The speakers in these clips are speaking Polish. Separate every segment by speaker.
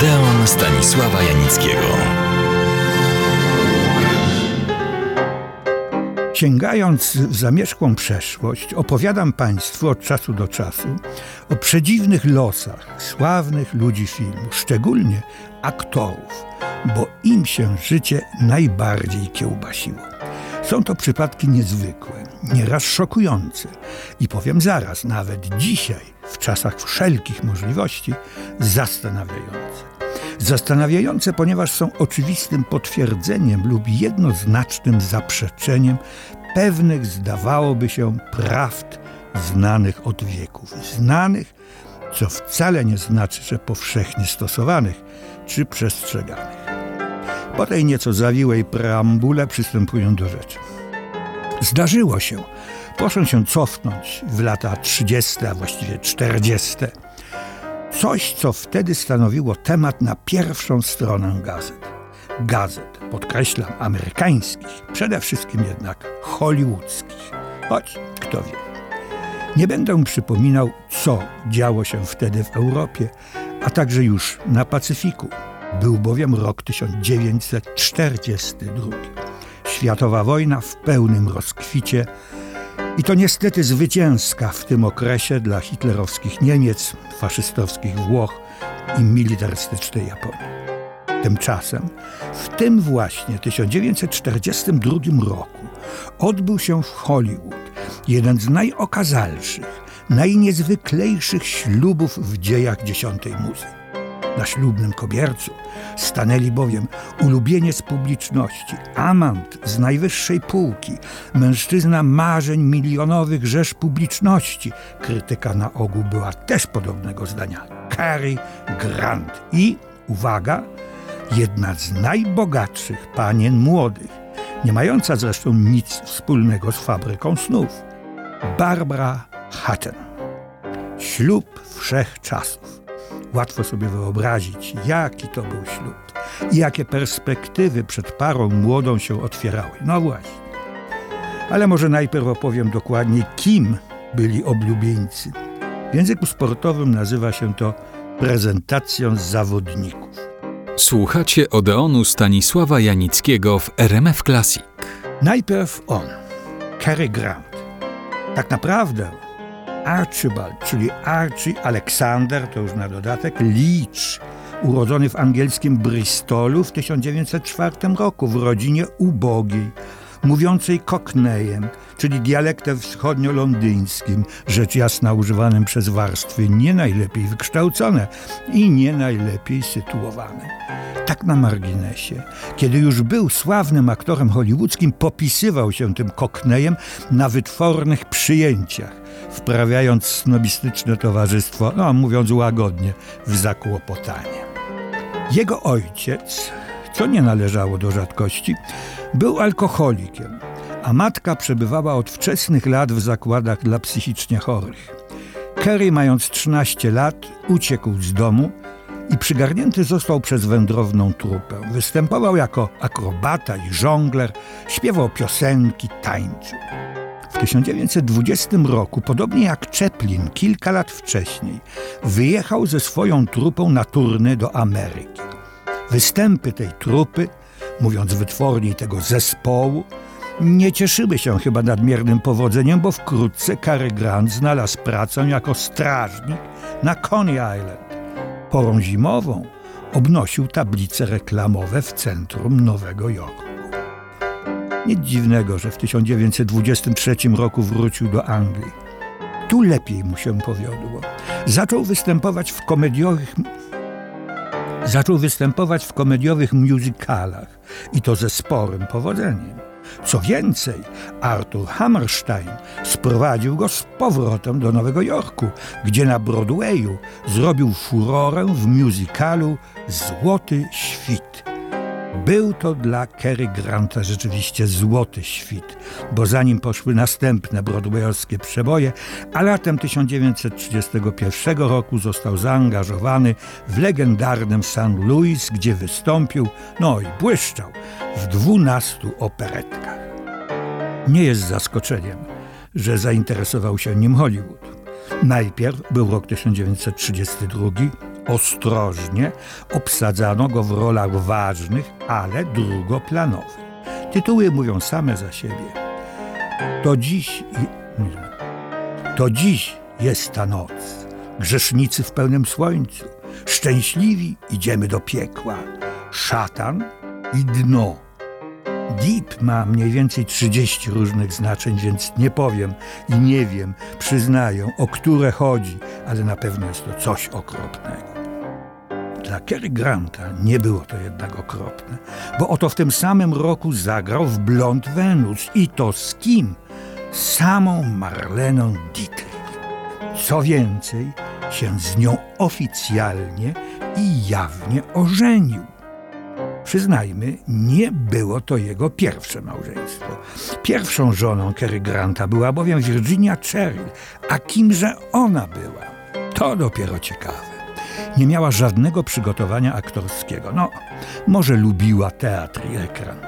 Speaker 1: Odeon Stanisława Janickiego.
Speaker 2: Sięgając w zamierzchłą przeszłość, opowiadam Państwu od czasu do czasu o przedziwnych losach sławnych ludzi filmu, szczególnie aktorów, bo im się życie najbardziej kiełbasiło. Są to przypadki niezwykłe, nieraz szokujące i powiem zaraz, nawet dzisiaj, w czasach wszelkich możliwości, zastanawiające. Zastanawiające, ponieważ są oczywistym potwierdzeniem lub jednoznacznym zaprzeczeniem pewnych, zdawałoby się, prawd znanych od wieków. Znanych, co wcale nie znaczy, że powszechnie stosowanych czy przestrzeganych. Po tej nieco zawiłej preambule przystępuję do rzeczy. Zdarzyło się, proszę się cofnąć w lata 30., a właściwie 40., coś, co wtedy stanowiło temat na pierwszą stronę gazet. Gazet, podkreślam, amerykańskich, przede wszystkim jednak hollywoodzkich. Choć kto wie. Nie będę przypominał, co działo się wtedy w Europie, a także już na Pacyfiku. Był bowiem rok 1942. Światowa wojna w pełnym rozkwicie i to niestety zwycięska w tym okresie dla hitlerowskich Niemiec, faszystowskich Włoch i militarystycznej Japonii. Tymczasem w tym właśnie 1942 roku odbył się w Hollywood jeden z najokazalszych, najniezwyklejszych ślubów w dziejach dziesiątej muzyki. Na ślubnym kobiercu stanęli bowiem ulubieniec publiczności, amant z najwyższej półki, mężczyzna marzeń milionowych rzesz publiczności. Krytyka na ogół była też podobnego zdania. Cary Grant i, uwaga, jedna z najbogatszych panien młodych, nie mająca zresztą nic wspólnego z fabryką snów. Barbara Hutton. Ślub wszech czasów. Łatwo sobie wyobrazić, jaki to był ślub i jakie perspektywy przed parą młodą się otwierały. No właśnie. Ale może najpierw opowiem dokładnie, kim byli oblubieńcy. W języku sportowym nazywa się to prezentacją zawodników.
Speaker 1: Słuchacie Odeonu Stanisława Janickiego w RMF Classic.
Speaker 2: Najpierw on, Cary Grant. Tak naprawdę Archibald, czyli Archie Alexander, to już na dodatek, Leach, urodzony w angielskim Bristolu w 1904 roku w rodzinie ubogiej, mówiącej koknejem, czyli dialektem wschodnio-londyńskim, rzecz jasna używanym przez warstwy nie najlepiej wykształcone i nie najlepiej sytuowane. Tak na marginesie, kiedy już był sławnym aktorem hollywoodzkim, popisywał się tym koknejem na wytwornych przyjęciach, wprawiając snobistyczne towarzystwo, no mówiąc łagodnie, w zakłopotanie. Jego ojciec, co nie należało do rzadkości, był alkoholikiem, a matka przebywała od wczesnych lat w zakładach dla psychicznie chorych. Kerry, mając 13 lat, uciekł z domu i przygarnięty został przez wędrowną trupę. Występował jako akrobata i żongler, śpiewał piosenki, tańczył. W 1920 roku, podobnie jak Chaplin kilka lat wcześniej, wyjechał ze swoją trupą na turny do Ameryki. Występy tej trupy, mówiąc wytworniej tego zespołu, nie cieszyły się chyba nadmiernym powodzeniem, bo wkrótce Cary Grant znalazł pracę jako strażnik na Coney Island. Porą zimową obnosił tablice reklamowe w centrum Nowego Jorku. Nic dziwnego, że w 1923 roku wrócił do Anglii. Tu lepiej mu się powiodło. Zaczął występować w komediowych zaczął występować w komediowych musicalach i to ze sporym powodzeniem. Co więcej, Arthur Hammerstein sprowadził go z powrotem do Nowego Jorku, gdzie na Broadwayu zrobił furorę w musicalu Złoty Świt. Był to dla Cary Granta rzeczywiście złoty świt, bo za nim poszły następne broadwayowskie przeboje, a latem 1931 roku został zaangażowany w legendarnym St. Louis, gdzie wystąpił, no i błyszczał, w dwunastu operetkach. Nie jest zaskoczeniem, że zainteresował się nim Hollywood. Najpierw był rok 1932, Ostrożnie obsadzano go w rolach ważnych, ale drugoplanowych. Tytuły mówią same za siebie. To dziś, to dziś jest ta noc. Grzesznicy w pełnym słońcu, szczęśliwi idziemy do piekła. Szatan i dno. Deep ma mniej więcej 30 różnych znaczeń, więc nie powiem i nie wiem, przyznaję, o które chodzi, ale na pewno jest to coś okropnego. Dla Cary Granta nie było to jednak okropne, bo oto w tym samym roku zagrał w Blond Venus i to z kim? Samą Marleną Dietrich. Co więcej, się z nią oficjalnie i jawnie ożenił. Przyznajmy, nie było to jego pierwsze małżeństwo. Pierwszą żoną Cary Granta była bowiem Virginia Cheryl, a kimże ona była? To dopiero ciekawe. Nie miała żadnego przygotowania aktorskiego. No, może lubiła teatr i ekran,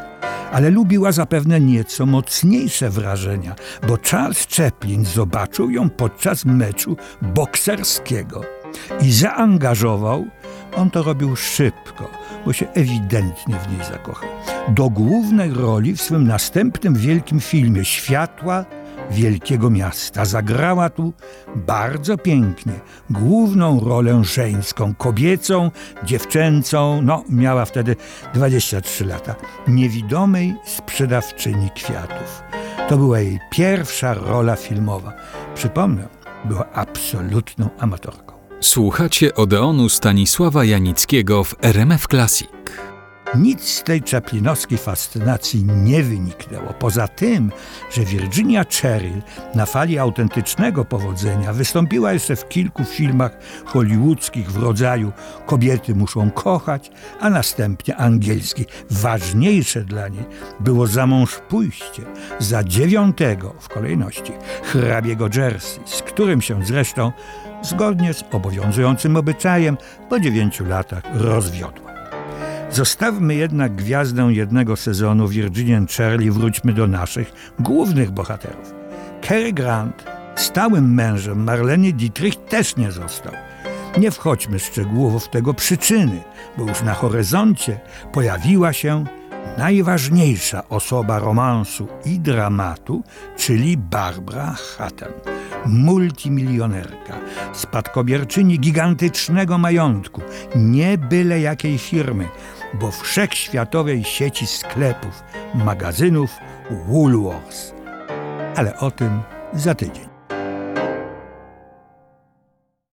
Speaker 2: ale lubiła zapewne nieco mocniejsze wrażenia, bo Charles Chaplin zobaczył ją podczas meczu bokserskiego i zaangażował. On to robił szybko, bo się ewidentnie w niej zakochał. Do głównej roli w swym następnym wielkim filmie Światła wielkiego miasta. Zagrała tu bardzo pięknie główną rolę żeńską, kobiecą, dziewczęcą, no miała wtedy 23 lata, niewidomej sprzedawczyni kwiatów. To była jej pierwsza rola filmowa. Przypomnę, była absolutną amatorką.
Speaker 1: Słuchacie Odeonu Stanisława Janickiego w RMF Classic.
Speaker 2: Nic z tej czaplinowskiej fascynacji nie wyniknęło. Poza tym, że Virginia Cheryl na fali autentycznego powodzenia wystąpiła jeszcze w kilku filmach hollywoodzkich w rodzaju Kobiety muszą kochać, a następnie angielski. Ważniejsze dla niej było za mąż pójście za dziewiątego w kolejności hrabiego Jersey, z którym się zresztą zgodnie z obowiązującym obyczajem po dziewięciu latach rozwiodła. Zostawmy jednak gwiazdę jednego sezonu Virginian Cheryl i wróćmy do naszych głównych bohaterów. Cary Grant, stałym mężem Marleny Dietrich, też nie został. Nie wchodźmy szczegółowo w tego przyczyny, bo już na horyzoncie pojawiła się najważniejsza osoba romansu i dramatu, czyli Barbara Hatton, multimilionerka, spadkobierczyni gigantycznego majątku, nie byle jakiej firmy, bo wszechświatowej sieci sklepów, magazynów Woolworths. Ale o tym za tydzień.